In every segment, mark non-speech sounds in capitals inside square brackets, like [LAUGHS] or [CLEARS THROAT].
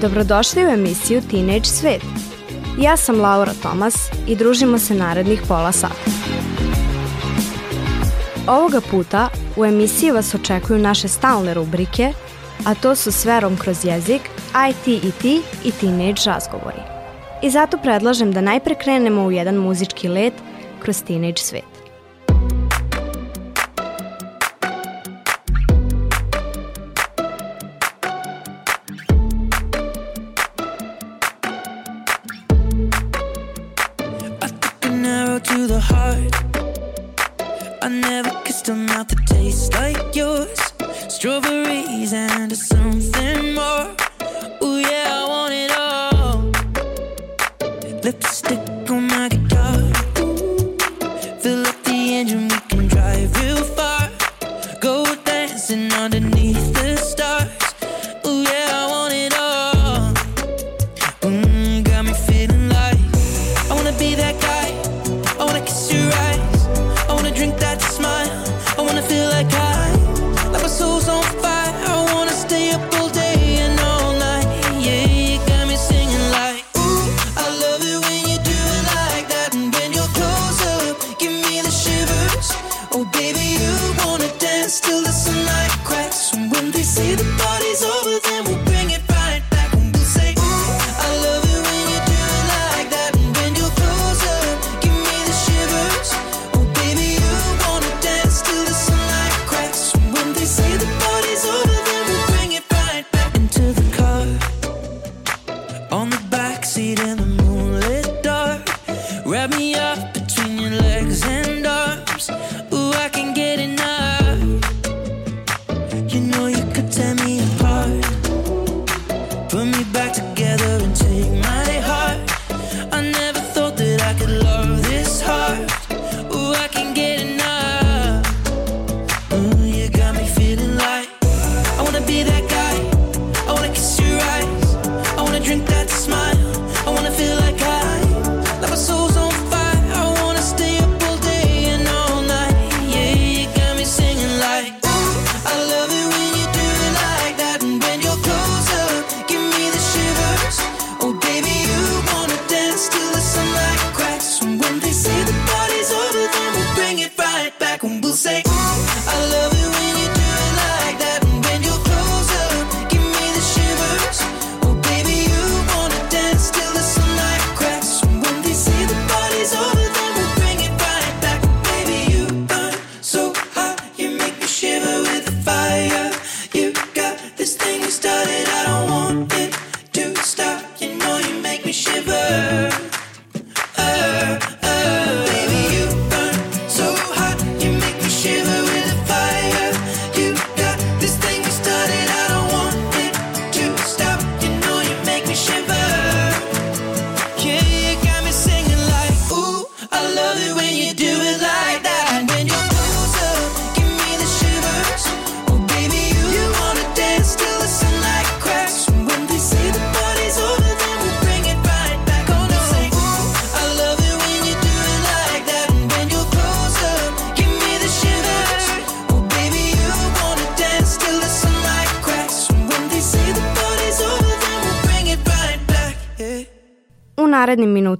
Dobrodošli u emisiju Teenage Svet. Ja sam Laura Tomas i družimo se narednih pola sata. Ovoga puta u emisiji vas očekuju naše stalne rubrike, a to su Sverom kroz jezik, IT i ti i Teenage razgovori. I zato predlažem da najpre krenemo u jedan muzički let kroz Teenage svet.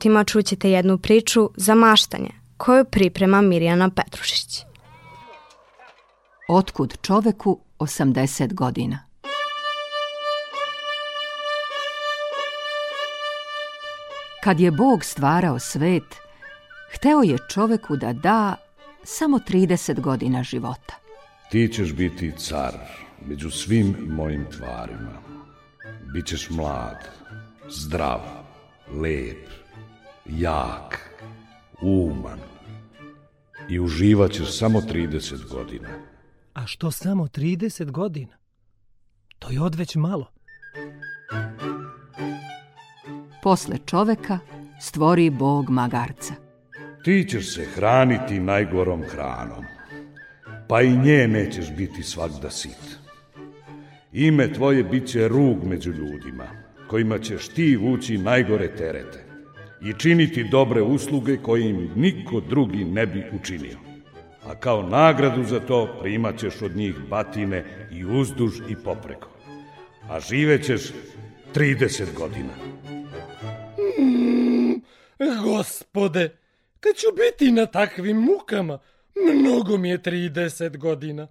minutima čućete jednu priču za maštanje koju priprema Mirjana Petrušić. Otkud čoveku 80 godina? Kad je Bog stvarao svet, hteo je čoveku da da samo 30 godina života. Ti ćeš biti car među svim mojim tvarima. Bićeš mlad, zdrav, lep, jak, uman i uživaćeš samo 30 godina. A što samo 30 godina? To je odveć malo. Posle čoveka stvori bog magarca. Ti ćeš se hraniti najgorom hranom, pa i nje nećeš biti svakda sit. Ime tvoje bit će rug među ljudima, kojima ćeš ti vući najgore terete i činiti dobre usluge koje im niko drugi ne bi učinio. A kao nagradu za to primat ćeš od njih batine i uzduž i popreko. A živećeš 30 godina. Gospode, kad ću biti na takvim mukama? Mnogo mi je 30 godina.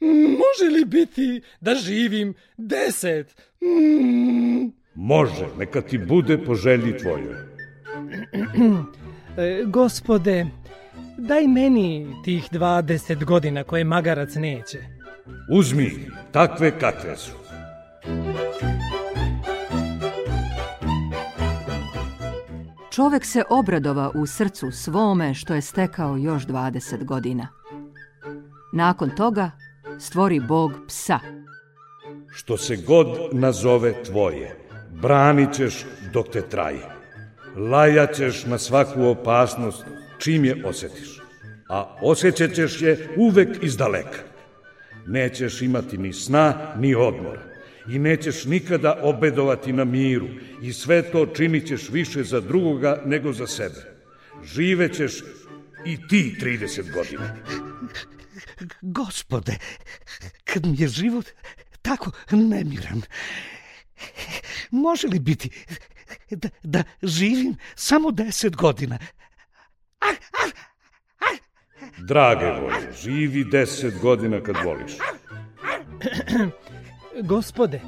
Može li biti da živim 10? Mm. Može, neka ti bude po želji tvojoj. [CLEARS THROAT] E, gospode, daj meni tih 20 godina koje magarac neće. Uzmi takve kakve su. Čovek se obradova u srcu svome što je stekao još 20 godina. Nakon toga stvori Bog psa. Što se god nazove tvoje, branit ćeš dok te traje. Lajat ćeš na svaku opasnost čim je osjetiš, a osjećat ćeš je uvek iz daleka. Nećeš imati ni sna, ni odmora i nećeš nikada obedovati na miru i sve to činit ćeš više za drugoga nego za sebe. Živećeš i ti 30 godina. Gospode, kad mi je život tako nemiran, može li biti da, da živim samo deset godina? Drage volje, živi 10 godina kad voliš. [CLEARS THROAT] Gospode,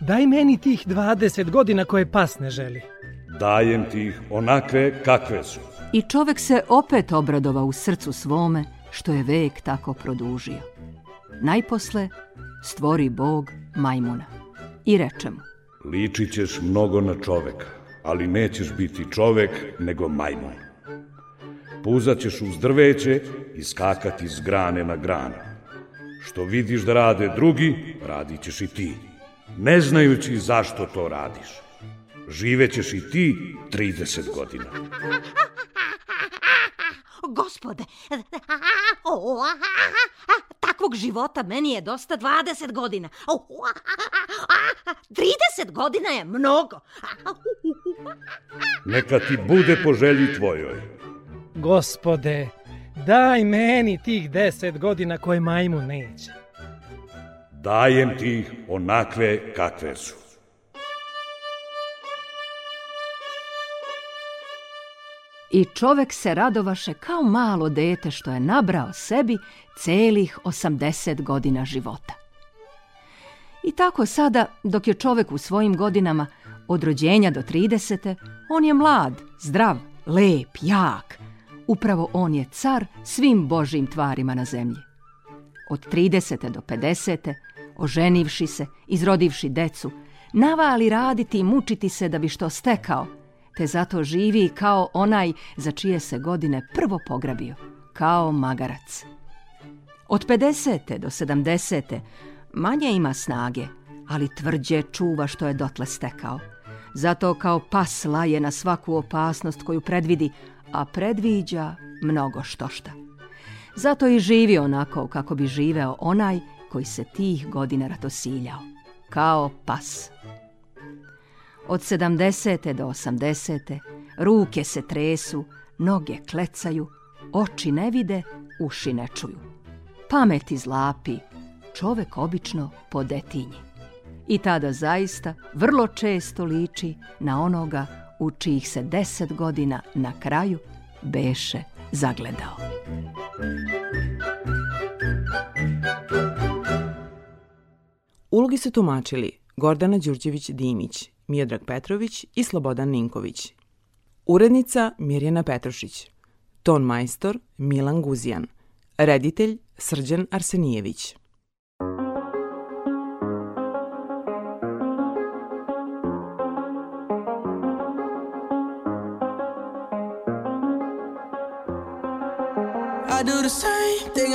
daj meni tih 20 godina koje pas ne želi. Dajem ti ih onakve kakve su. I čovek se opet obradova u srcu svome što je vek tako produžio. Najposle stvori Bog majmuna i reče mu Ličit ćeš mnogo na čoveka, ali nećeš biti čovek, nego majmun. Puzat ćeš uz drveće i skakati s grane na granu. Što vidiš da rade drugi, radit ćeš i ti, ne znajući zašto to radiš. Živećeš i ti 30 godina. Gospode, o, takvog života meni je dosta 20 godina. O, 30 godina je mnogo. Neka ti bude po želji tvojoj. Gospode, daj meni tih 10 godina koje majmun neće. Dajem ti ih onakve kakve su. I čovek se radovaše kao malo dete što je nabrao sebi celih 80 godina života. I tako sada, dok je čovek u svojim godinama od rođenja do 30. on je mlad, zdrav, lep, jak. Upravo on je car svim božjim tvarima na zemlji. Od 30. do 50. oženivši se, izrodivši decu, navali raditi i mučiti se da bi što stekao, te zato živi kao onaj za čije se godine prvo pograbio, kao magarac. Od 50. do 70. manje ima snage, ali tvrđe čuva što je dotle stekao. Zato kao pas laje na svaku opasnost koju predvidi, a predviđa mnogo štošta. Zato i živi onako kako bi živeo onaj koji se tih godina ratosiljao, kao pas. Od 70. do 80. ruke se tresu, noge klecaju, oči ne vide, uši ne čuju. Pamet izlapi, čovek obično podetinji. I tada zaista vrlo često liči na onoga u čijih se deset godina na kraju beše zagledao. Ulogi su tumačili Gordana Đurđević-Dimić, Miodrag Petrović i Slobodan Ninković. Urednica Mirjana Petrušić. Ton majstor Milan Guzijan. Reditelj Srđan Arsenijević.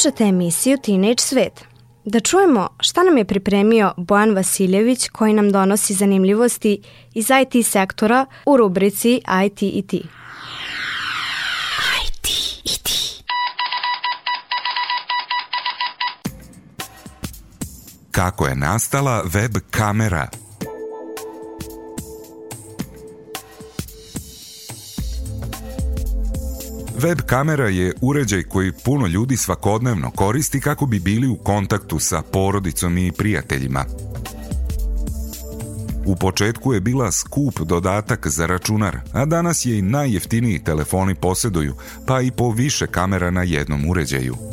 Slušate emisiju Teenage Svet. Da čujemo šta nam je pripremio Bojan Vasiljević koji nam donosi zanimljivosti iz IT sektora u rubrici IT i ti. Kako je nastala web kamera? Web kamera je uređaj koji puno ljudi svakodnevno koristi kako bi bili u kontaktu sa porodicom i prijateljima. U početku je bila skup dodatak za računar, a danas je i najjeftiniji telefoni posjeduju, pa i po više kamera na jednom uređaju.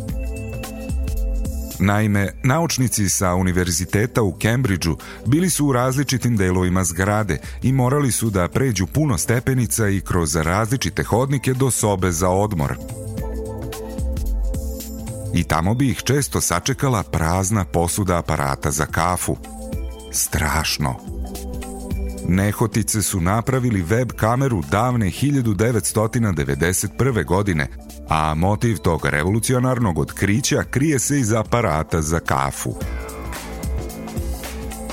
Naime, naučnici sa univerziteta u Cambridgeu bili su u različitim delovima zgrade i morali su da pređu puno stepenica i kroz različite hodnike do sobe za odmor. I tamo bi ih često sačekala prazna posuda aparata za kafu. Strašno. Nehotice su napravili web kameru davne 1991. godine, a motiv tog revolucionarnog otkrića krije se iz aparata za kafu.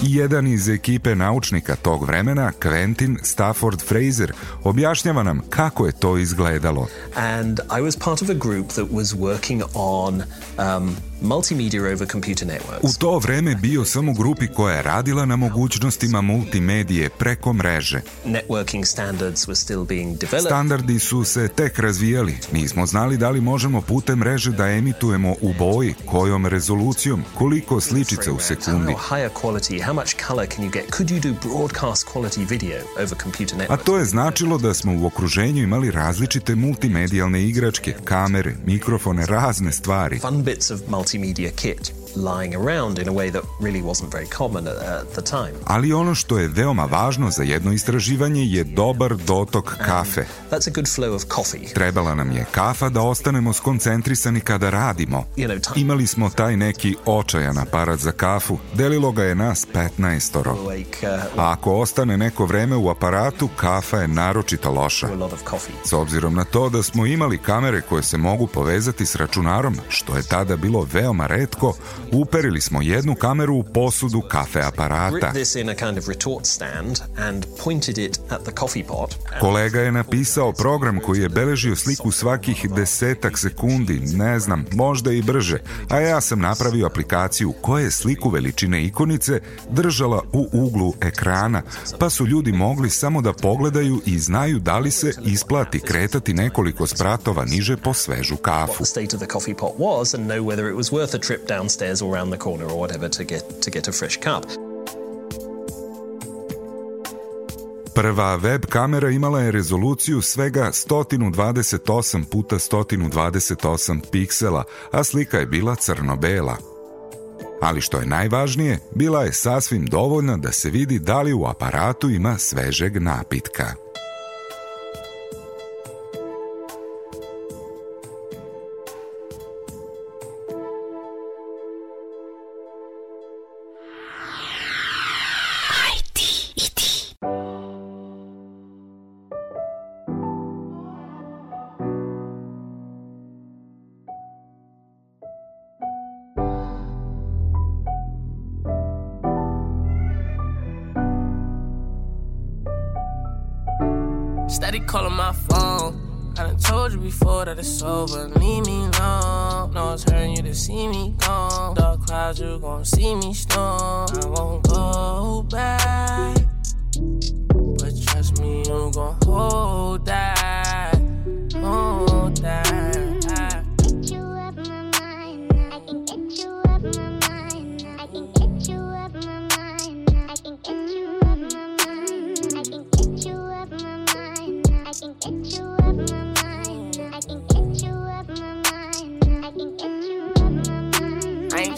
Jedan iz ekipe naučnika tog vremena, Quentin Stafford Fraser, objašnjava nam kako je to izgledalo. and I was part of a group that was working on um, multimedia over computer networks. U to vreme bio sam u grupi koja je radila na mogućnostima multimedije preko mreže. Networking standards were still being developed. Standardi su se tek razvijali. Nismo znali da li možemo putem mreže da emitujemo u boji, kojom rezolucijom, koliko sličica u sekundi. How higher quality, how much color can you get? Could you do broadcast quality video over computer A networks? to je značilo da smo u okruženju imali različite multimedijalne igračke, kamere, mikrofone, razne stvari. Fun bits of multimedia kit lying around in a way that really wasn't very common at, the time. Ali ono što je veoma važno za jedno istraživanje je dobar dotok kafe. That's a good flow of coffee. Trebala nam je kafa da ostanemo skoncentrisani kada radimo. You know, time Imali smo taj neki očajan aparat za kafu. Delilo ga je nas 15-oro. awake uh, A ako ostane neko vreme u aparatu, kafa je naročito loša. S obzirom na to da smo imali kamere koje se mogu povezati s računarom, što je tada bilo veoma redko, Uperili smo jednu kameru u posudu kafe aparata. Kolega je napisao program koji je beležio sliku svakih desetak sekundi, ne znam, možda i brže, a ja sam napravio aplikaciju koja je sliku veličine ikonice držala u uglu ekrana, pa su ljudi mogli samo da pogledaju i znaju da li se isplati kretati nekoliko spratova niže po svežu kafu. Downstairs or around the corner or whatever to get to get a fresh cup. Prva web kamera imala je rezoluciju svega 128 puta 128 piksela, a slika je bila crno-bela. Ali što je najvažnije, bila je sasvim dovoljna da se vidi da li u aparatu ima svežeg napitka. It's over. Leave me alone. No, hurting you to see me gone. Dark clouds, you gon' see me storm. I won't go back. But trust me, you gon' hold that. Hold that.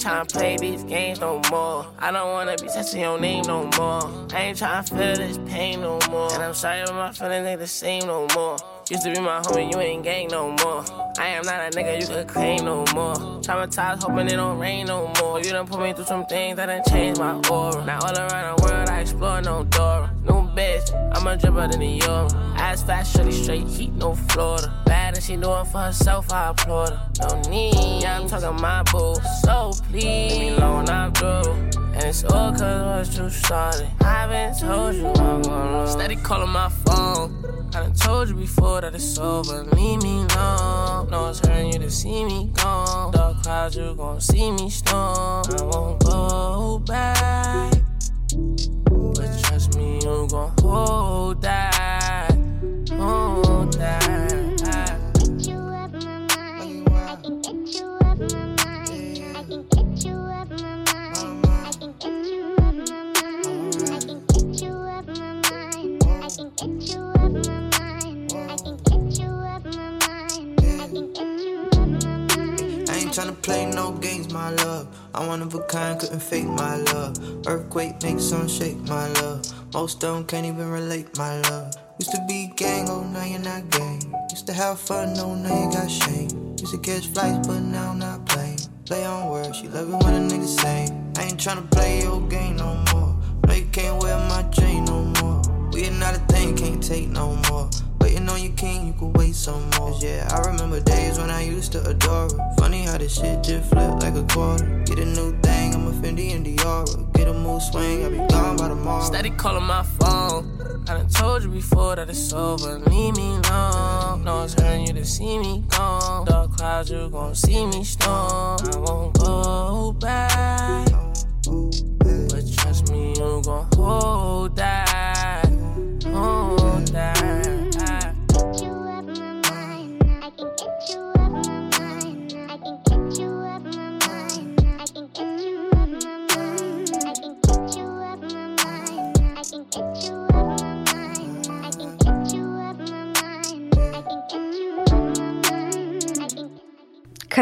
Tryna play these games no more. I don't wanna be touching your name no more. I ain't tryna feel this pain no more. And I'm sorry, but my feelings ain't the same no more. Used to be my homie, you ain't gang no more. I am not a nigga you could claim no more. Traumatized, hoping it don't rain no more. You done put me through some things that done changed my aura. Now all around the world, I explore no door. New bitch, I'm a dripper than the euro. Ass fast, shorty straight heat, no Florida. Bad and she doing for herself, I applaud her. No need, yeah, I'm talking my boo. So please, leave me alone, I'm through. And it's all cause what you started. I haven't told you I'm gonna. Steady calling my phone. I done told you before that it's over. Leave me alone. No, it's hurting you to see me gone. Dark clouds, you gon' see me storm. I won't go back. But trust me, you gon' hold that. Play no games, my love. I'm one of a kind, couldn't fake my love. Earthquake makes some shake, my love. Most them can't even relate, my love. Used to be gang, oh now you're not gang. Used to have fun, no now you got shame. Used to catch flights, but now I'm not playing. Play on words, she love it when a nigga say. I ain't tryna play your game no more. No, you can't wear my chain no more. We are not a thing, can't take no more. Waiting on your king, you could wait some more. 'Cause yeah, I remember days when I used to adore her. Funny how this shit just flipped like a quarter. Get a new thing, I'm a Fendi and Diora. Get a mood swing, I'll be gone by tomorrow. Steady calling my phone. I done told you before that it's over. Leave me alone. No, one's hurting you to see me gone. Dark clouds, you gon' see me storm. I won't go back.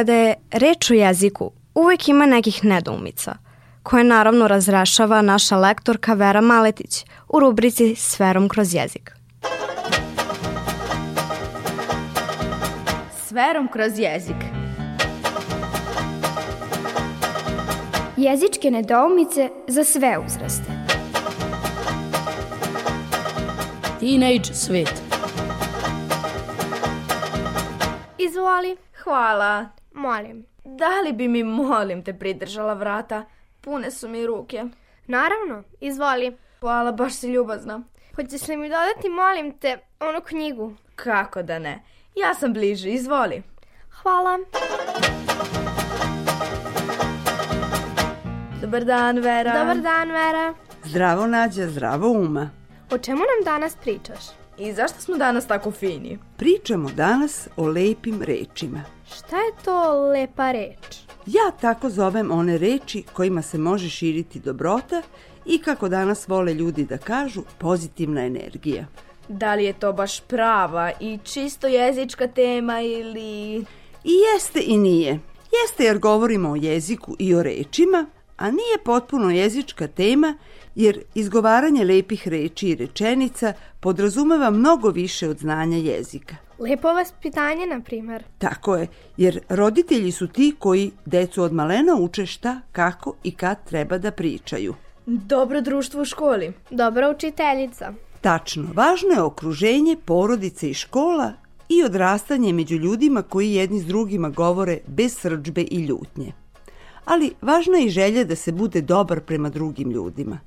Kada je reč o jeziku, uvek ima nekih nedoumica, koje naravno razrešava naša lektorka Vera Maletić u rubrici Sferom kroz jezik. Sferom kroz jezik. Jezičke nedoumice za sve uzraste. Teenage svet. Izvoli. Hvala. Molim. Da li bi mi, molim te, pridržala vrata? Pune su mi ruke. Naravno, izvoli. Hvala, baš si ljubazna. Hoćeš li mi dodati, molim te, onu knjigu? Kako da ne? Ja sam bliže, izvoli. Hvala. Dobar dan, Vera. Dobar dan, Vera. Zdravo Nađa, zdravo Uma. O čemu nam danas pričaš? I zašto smo danas tako fini? Pričamo danas o lepim rečima. Šta je to lepa reč? Ja tako zovem one reči kojima se može širiti dobrota i kako danas vole ljudi da kažu pozitivna energija. Da li je to baš prava i čisto jezička tema ili... I jeste i nije. Jeste jer govorimo o jeziku i o rečima, a nije potpuno jezička tema jer izgovaranje lepih reči i rečenica podrazumeva mnogo više od znanja jezika. Lepo vaspitanje, na primer. Tako je, jer roditelji su ti koji decu od malena uče šta, kako i kad treba da pričaju. Dobro društvo u školi. Dobra učiteljica. Tačno, važno je okruženje, porodice i škola i odrastanje među ljudima koji jedni s drugima govore bez srđbe i ljutnje. Ali važna je i želja da se bude dobar prema drugim ljudima.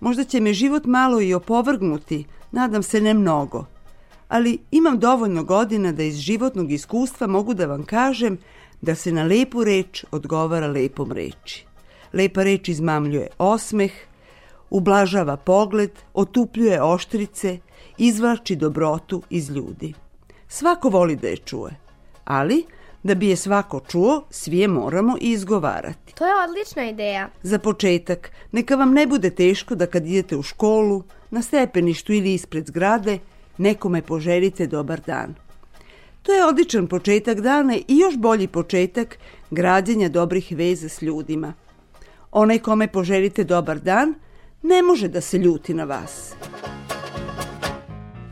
Možda će me život malo i opovrgnuti, nadam se ne mnogo, ali imam dovoljno godina da iz životnog iskustva mogu da vam kažem da se na lepu reč odgovara lepom reči. Lepa reč izmamljuje osmeh, ublažava pogled, otupljuje oštrice, izvlači dobrotu iz ljudi. Svako voli da je čuje, ali da bi je svako čuo, svi je moramo i izgovarati. To je odlična ideja. Za početak, neka vam ne bude teško da kad idete u školu, na stepeništu ili ispred zgrade, nekome poželite dobar dan. To je odličan početak dana i još bolji početak građenja dobrih veza s ljudima. Onaj kome poželite dobar dan, ne može da se ljuti na vas.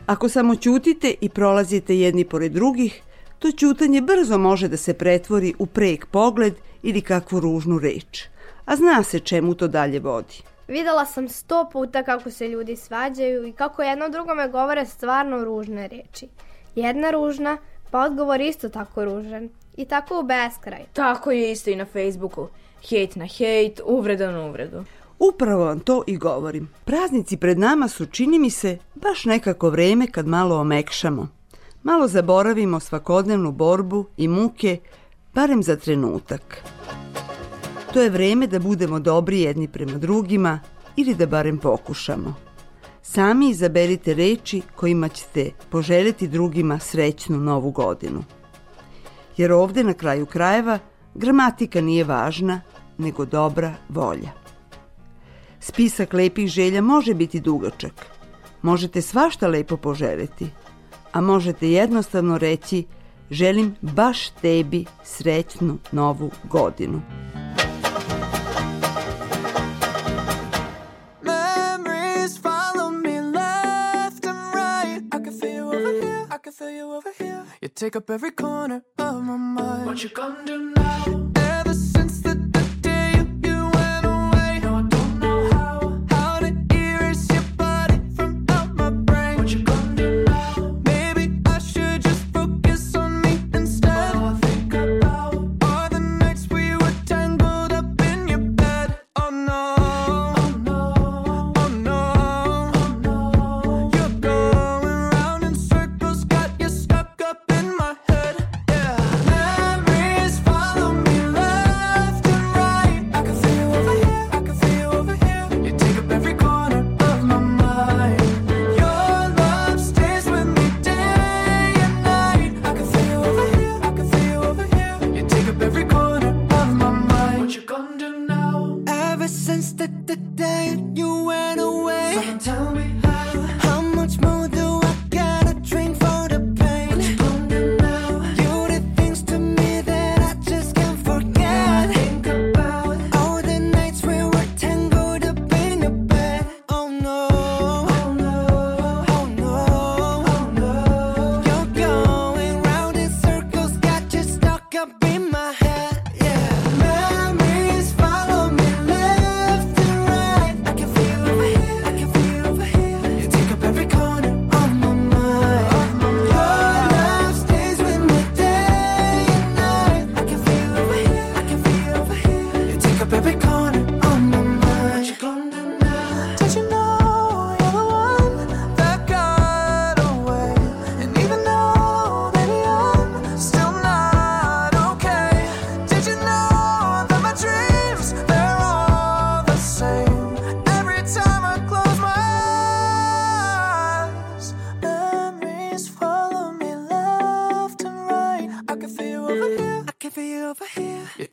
Ako samo ćutite i prolazite jedni pored drugih, to ćutanje brzo može da se pretvori u prek pogled ili kakvu ružnu reč. A zna se čemu to dalje vodi. Videla sam sto puta kako se ljudi svađaju i kako jedno drugome govore stvarno ružne reči. Jedna ružna, pa odgovor isto tako ružan. I tako u beskraj. Tako je isto i na Facebooku. Hejt na hejt, uvreda na uvredu. Upravo vam to i govorim. Praznici pred nama su, čini mi se, baš nekako vreme kad malo omekšamo. Malo zaboravimo svakodnevnu borbu i muke, barem za trenutak. To je vreme da budemo dobri jedni prema drugima ili da barem pokušamo. Sami izaberite reči kojima ćete poželjeti drugima srećnu novu godinu. Jer ovde na kraju krajeva gramatika nije važna, nego dobra volja. Spisak lepih želja može biti dugačak. Možete svašta lepo poželjeti, a možete jednostavno reći želim baš tebi srećnu novu godinu. Memories follow me left and right. I can feel you over here. I can feel you over here. You take up every corner of my mind. What you gonna do now?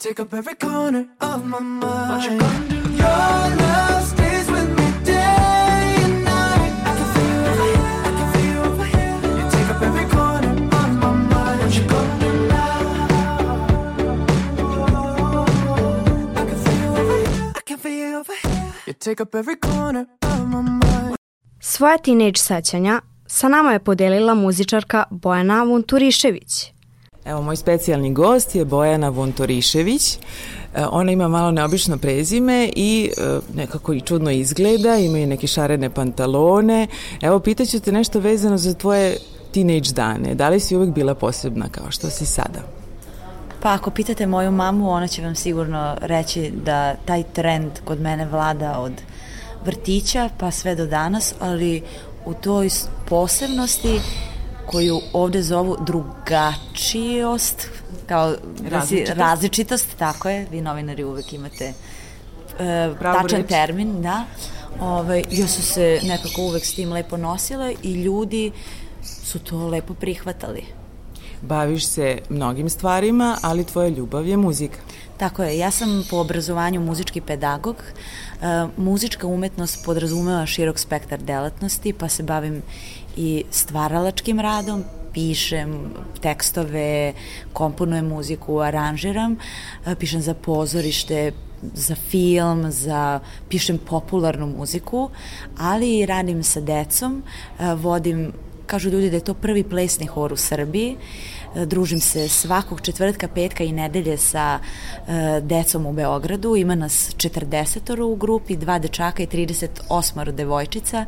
Take up every corner of my mind. What you gonna do? Your love stays with me day and night. I can feel you over here. I can feel you over here. You take up every corner of my mind. What you gonna do now? I can feel you over here. I can feel you over here. You take up every corner of my mind. Svoje teenage sećanja sa nama je podelila muzičarka Bojana Vunturišević. Evo, moj specijalni gost je Bojana Vontorišević. E, Ona ima malo neobično prezime i e, nekako i čudno izgleda, ima i neke šarene pantalone. Evo, pitaću te nešto vezano za tvoje teenage dane. Da li si uvek bila posebna kao što si sada? Pa ako pitate moju mamu, ona će vam sigurno reći da taj trend kod mene vlada od vrtića pa sve do danas, ali u toj posebnosti koju ovde zovu drugačijost, kao da si- Različitost. različitost, tako je, vi novinari uvek imate e, tačan reč. termin, da. Ovaj, ja su se nekako uvek s tim lepo nosile i ljudi su to lepo prihvatali. Baviš se mnogim stvarima, ali tvoja ljubav je muzika. Tako je, ja sam po obrazovanju muzički pedagog. E, muzička umetnost podrazumeva širok spektar delatnosti, pa se bavim i stvaralačkim radom, pišem tekstove, komponujem muziku, aranžiram, e, pišem za pozorište, za film, za pišem popularnu muziku, ali radim sa decom, e, vodim Kažu ljudi da je to prvi plesni hor u Srbiji. E, Družim se svakog četvrtka, petka i nedelje sa e, decom u Beogradu. Ima nas 40 u grupi, dva dečaka i 38 devojčica.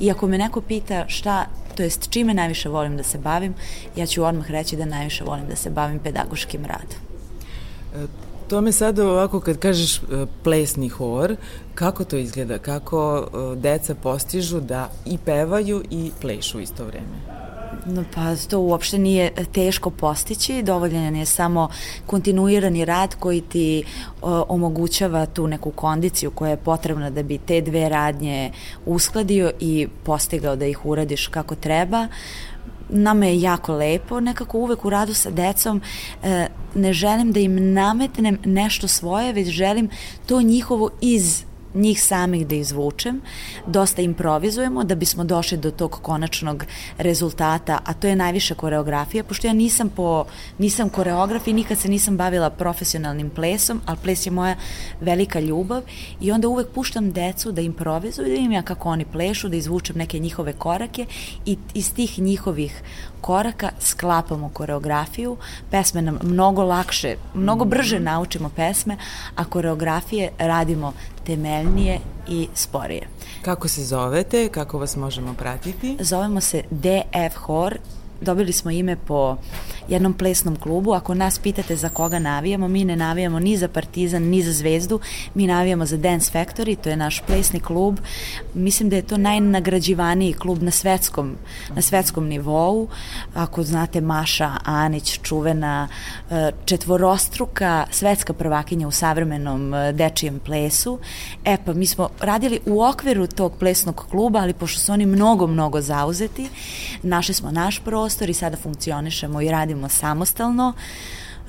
I ako me neko pita šta, to jest čime najviše volim da se bavim, ja ću odmah reći da najviše volim da se bavim pedagoškim radom. E, To me sad ovako kad kažeš plesni hor, kako to izgleda? Kako deca postižu da i pevaju i plešu isto vreme? Pa to uopšte nije teško postići, dovoljan je samo kontinuirani rad koji ti o, omogućava tu neku kondiciju koja je potrebna da bi te dve radnje uskladio i postigao da ih uradiš kako treba. Nama je jako lepo, nekako uvek u radu sa decom e, ne želim da im nametnem nešto svoje, već želim to njihovo iz njih samih da izvučem, dosta improvizujemo da bismo došli do tog konačnog rezultata, a to je najviše koreografija, pošto ja nisam po nisam koreograf i nikad se nisam bavila profesionalnim plesom, ali ples je moja velika ljubav i onda uvek puštam decu da improvizuju, da vidim ja kako oni plešu, da izvučem neke njihove korake i iz tih njihovih koraka sklapamo koreografiju, pesme nam mnogo lakše, mnogo brže naučimo pesme, a koreografije radimo temeljnije i sporije. Kako se zovete? Kako vas možemo pratiti? Zovemo se DF Hor, dobili smo ime po jednom plesnom klubu. Ako nas pitate za koga navijamo, mi ne navijamo ni za Partizan, ni za Zvezdu, mi navijamo za Dance Factory, to je naš plesni klub. Mislim da je to najnagrađivaniji klub na svetskom, na svetskom nivou. Ako znate Maša Anić, čuvena e, četvorostruka svetska prvakinja u savremenom e, dečijem plesu. E pa mi smo radili u okviru tog plesnog kluba, ali pošto su oni mnogo, mnogo zauzeti, našli smo naš prostor i sada funkcionišemo i radimo samostalno.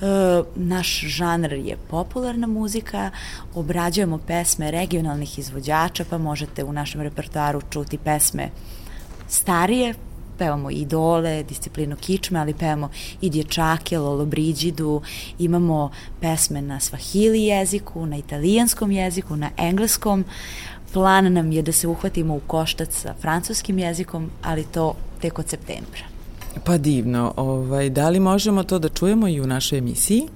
E, naš žanr je popularna muzika, obrađujemo pesme regionalnih izvođača, pa možete u našem repertoaru čuti pesme starije, pevamo idole, disciplinu kičme, ali pevamo i dječake, Lolo Brigidu, imamo pesme na svahili jeziku, na italijanskom jeziku, na engleskom. Plan nam je da se uhvatimo u koštac sa francuskim jezikom, ali to tek od septembra. Pa divno. Ovaj, da li možemo to da čujemo i u našoj emisiji?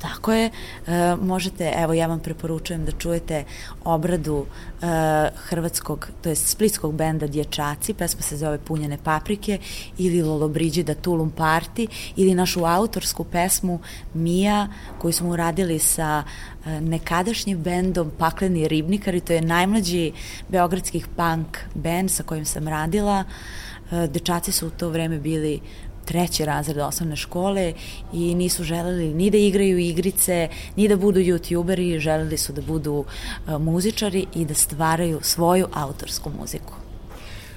Tako je, e, možete, evo ja vam preporučujem da čujete obradu e, hrvatskog, to jest splitskog benda Dječaci, pesma se zove Punjene paprike ili Lolo Brigida Tulum Party ili našu autorsku pesmu Mija koju smo uradili sa e, nekadašnjim bendom Pakleni ribnikari, to je najmlađi beogradskih punk band sa kojim sam radila. E, Dečaci su u to vreme bili treći razred osnovne škole i nisu želeli ni da igraju igrice, ni da budu youtuberi, želeli su da budu uh, muzičari i da stvaraju svoju autorsku muziku.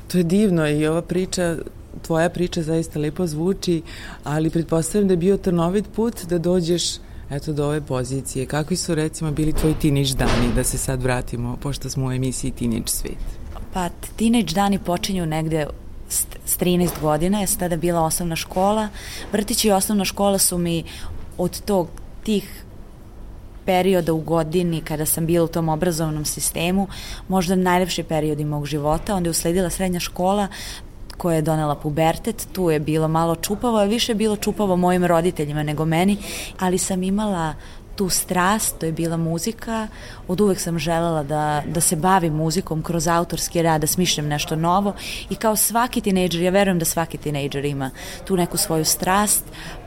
To je divno i ova priča tvoja priča zaista lepo zvuči, ali pretpostavljam da je bio trnovit put da dođeš eto do ove pozicije. Kakvi su recimo bili tvoji tinić dani, da se sad vratimo, pošto smo u emisiji Tinić svet? Pa, tinić dani počinju negde s s 13 godina, je tada bila osnovna škola. Vrtić i osnovna škola su mi od tog, tih perioda u godini kada sam bila u tom obrazovnom sistemu, možda najlepši periodi mog života, onda je usledila srednja škola, koja je donela pubertet, tu je bilo malo čupavo, a više je bilo čupavo mojim roditeljima nego meni, ali sam imala tu strast, to je bila muzika, od uvek sam želela da, da se bavim muzikom kroz autorski rad, da smišljam nešto novo i kao svaki tinejdžer, ja verujem da svaki tinejdžer ima tu neku svoju strast,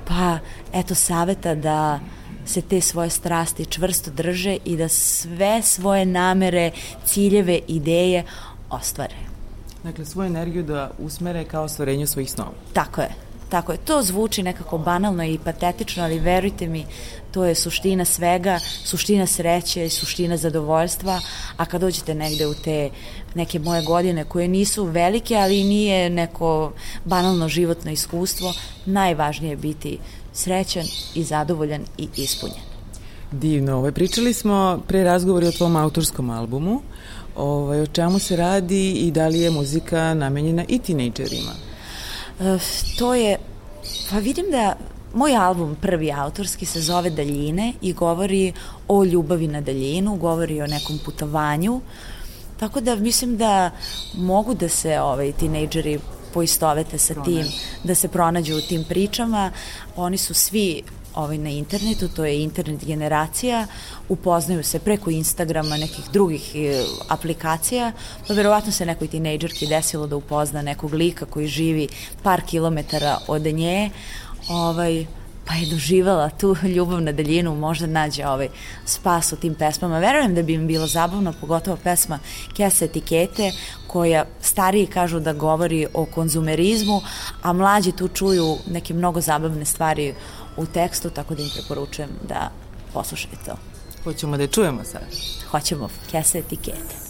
pa eto saveta da se te svoje strasti čvrsto drže i da sve svoje namere, ciljeve, ideje ostvare. Dakle, svoju energiju da usmere kao ostvarenju svojih snova. Tako je. Tako je. To zvuči nekako banalno i patetično, ali verujte mi, to je suština svega, suština sreće i suština zadovoljstva, a kad dođete negde u te neke moje godine koje nisu velike, ali nije neko banalno životno iskustvo, najvažnije je biti srećan i zadovoljan i ispunjen. Divno, ovaj, pričali smo pre razgovori o tvom autorskom albumu, ovaj, o čemu se radi i da li je muzika namenjena i tinejdžerima? To je, pa vidim da moj album, prvi autorski, se zove Daljine i govori o ljubavi na daljinu, govori o nekom putovanju, tako da mislim da mogu da se ovaj, tinejdžeri poistovete sa tim, da se pronađu u tim pričama. Oni su svi ovaj, na internetu, to je internet generacija, upoznaju se preko Instagrama, nekih drugih e, aplikacija, pa verovatno se nekoj tinejdžerki desilo da upozna nekog lika koji živi par kilometara od nje, ovaj, pa je doživala tu [LAUGHS] ljubav na daljinu, možda nađe ovaj spas u tim pesmama. Verujem da bi im bilo zabavno, pogotovo pesma Kesa etikete, koja stariji kažu da govori o konzumerizmu, a mlađi tu čuju neke mnogo zabavne stvari u tekstu, tako da im preporučujem da poslušaju to. Hoćemo da je čujemo sad. Hoćemo, Kesa etikete.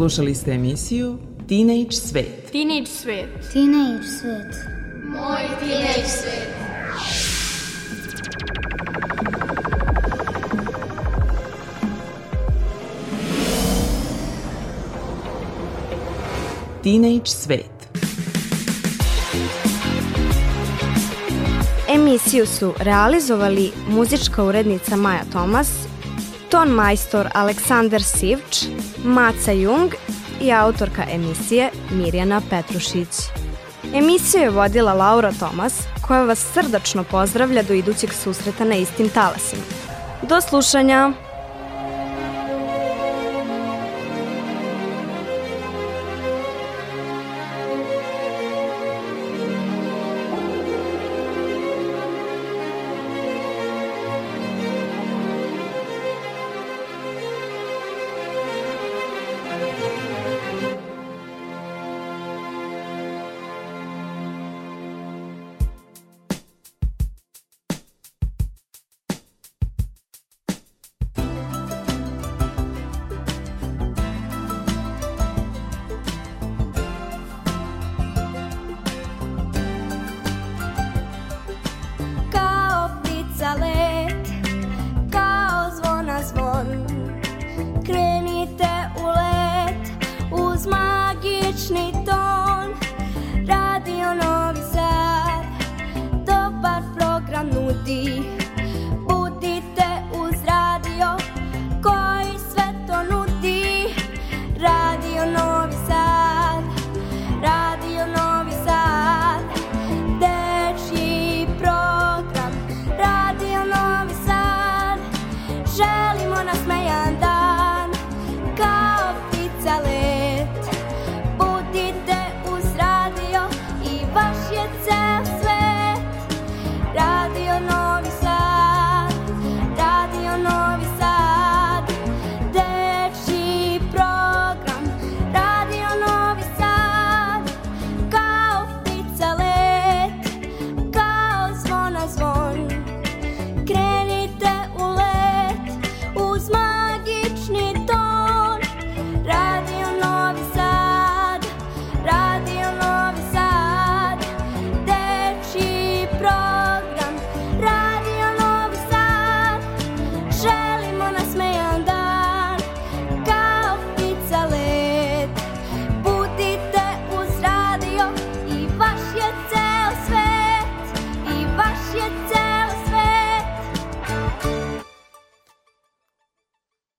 Slušali ste emisiju Teenage Svet. Teenage svet. Teenage svet. Moj teenage svet. Teenage Svet. Emisiju su realizovali muzička urednica Maja Tomas, ton majstor Aleksandar Sivč, Maca Jung i autorka emisije Mirjana Petrušić. Emisiju je vodila Laura Tomas, koja vas srdačno pozdravlja do idućeg susreta na istim talasima. Do slušanja!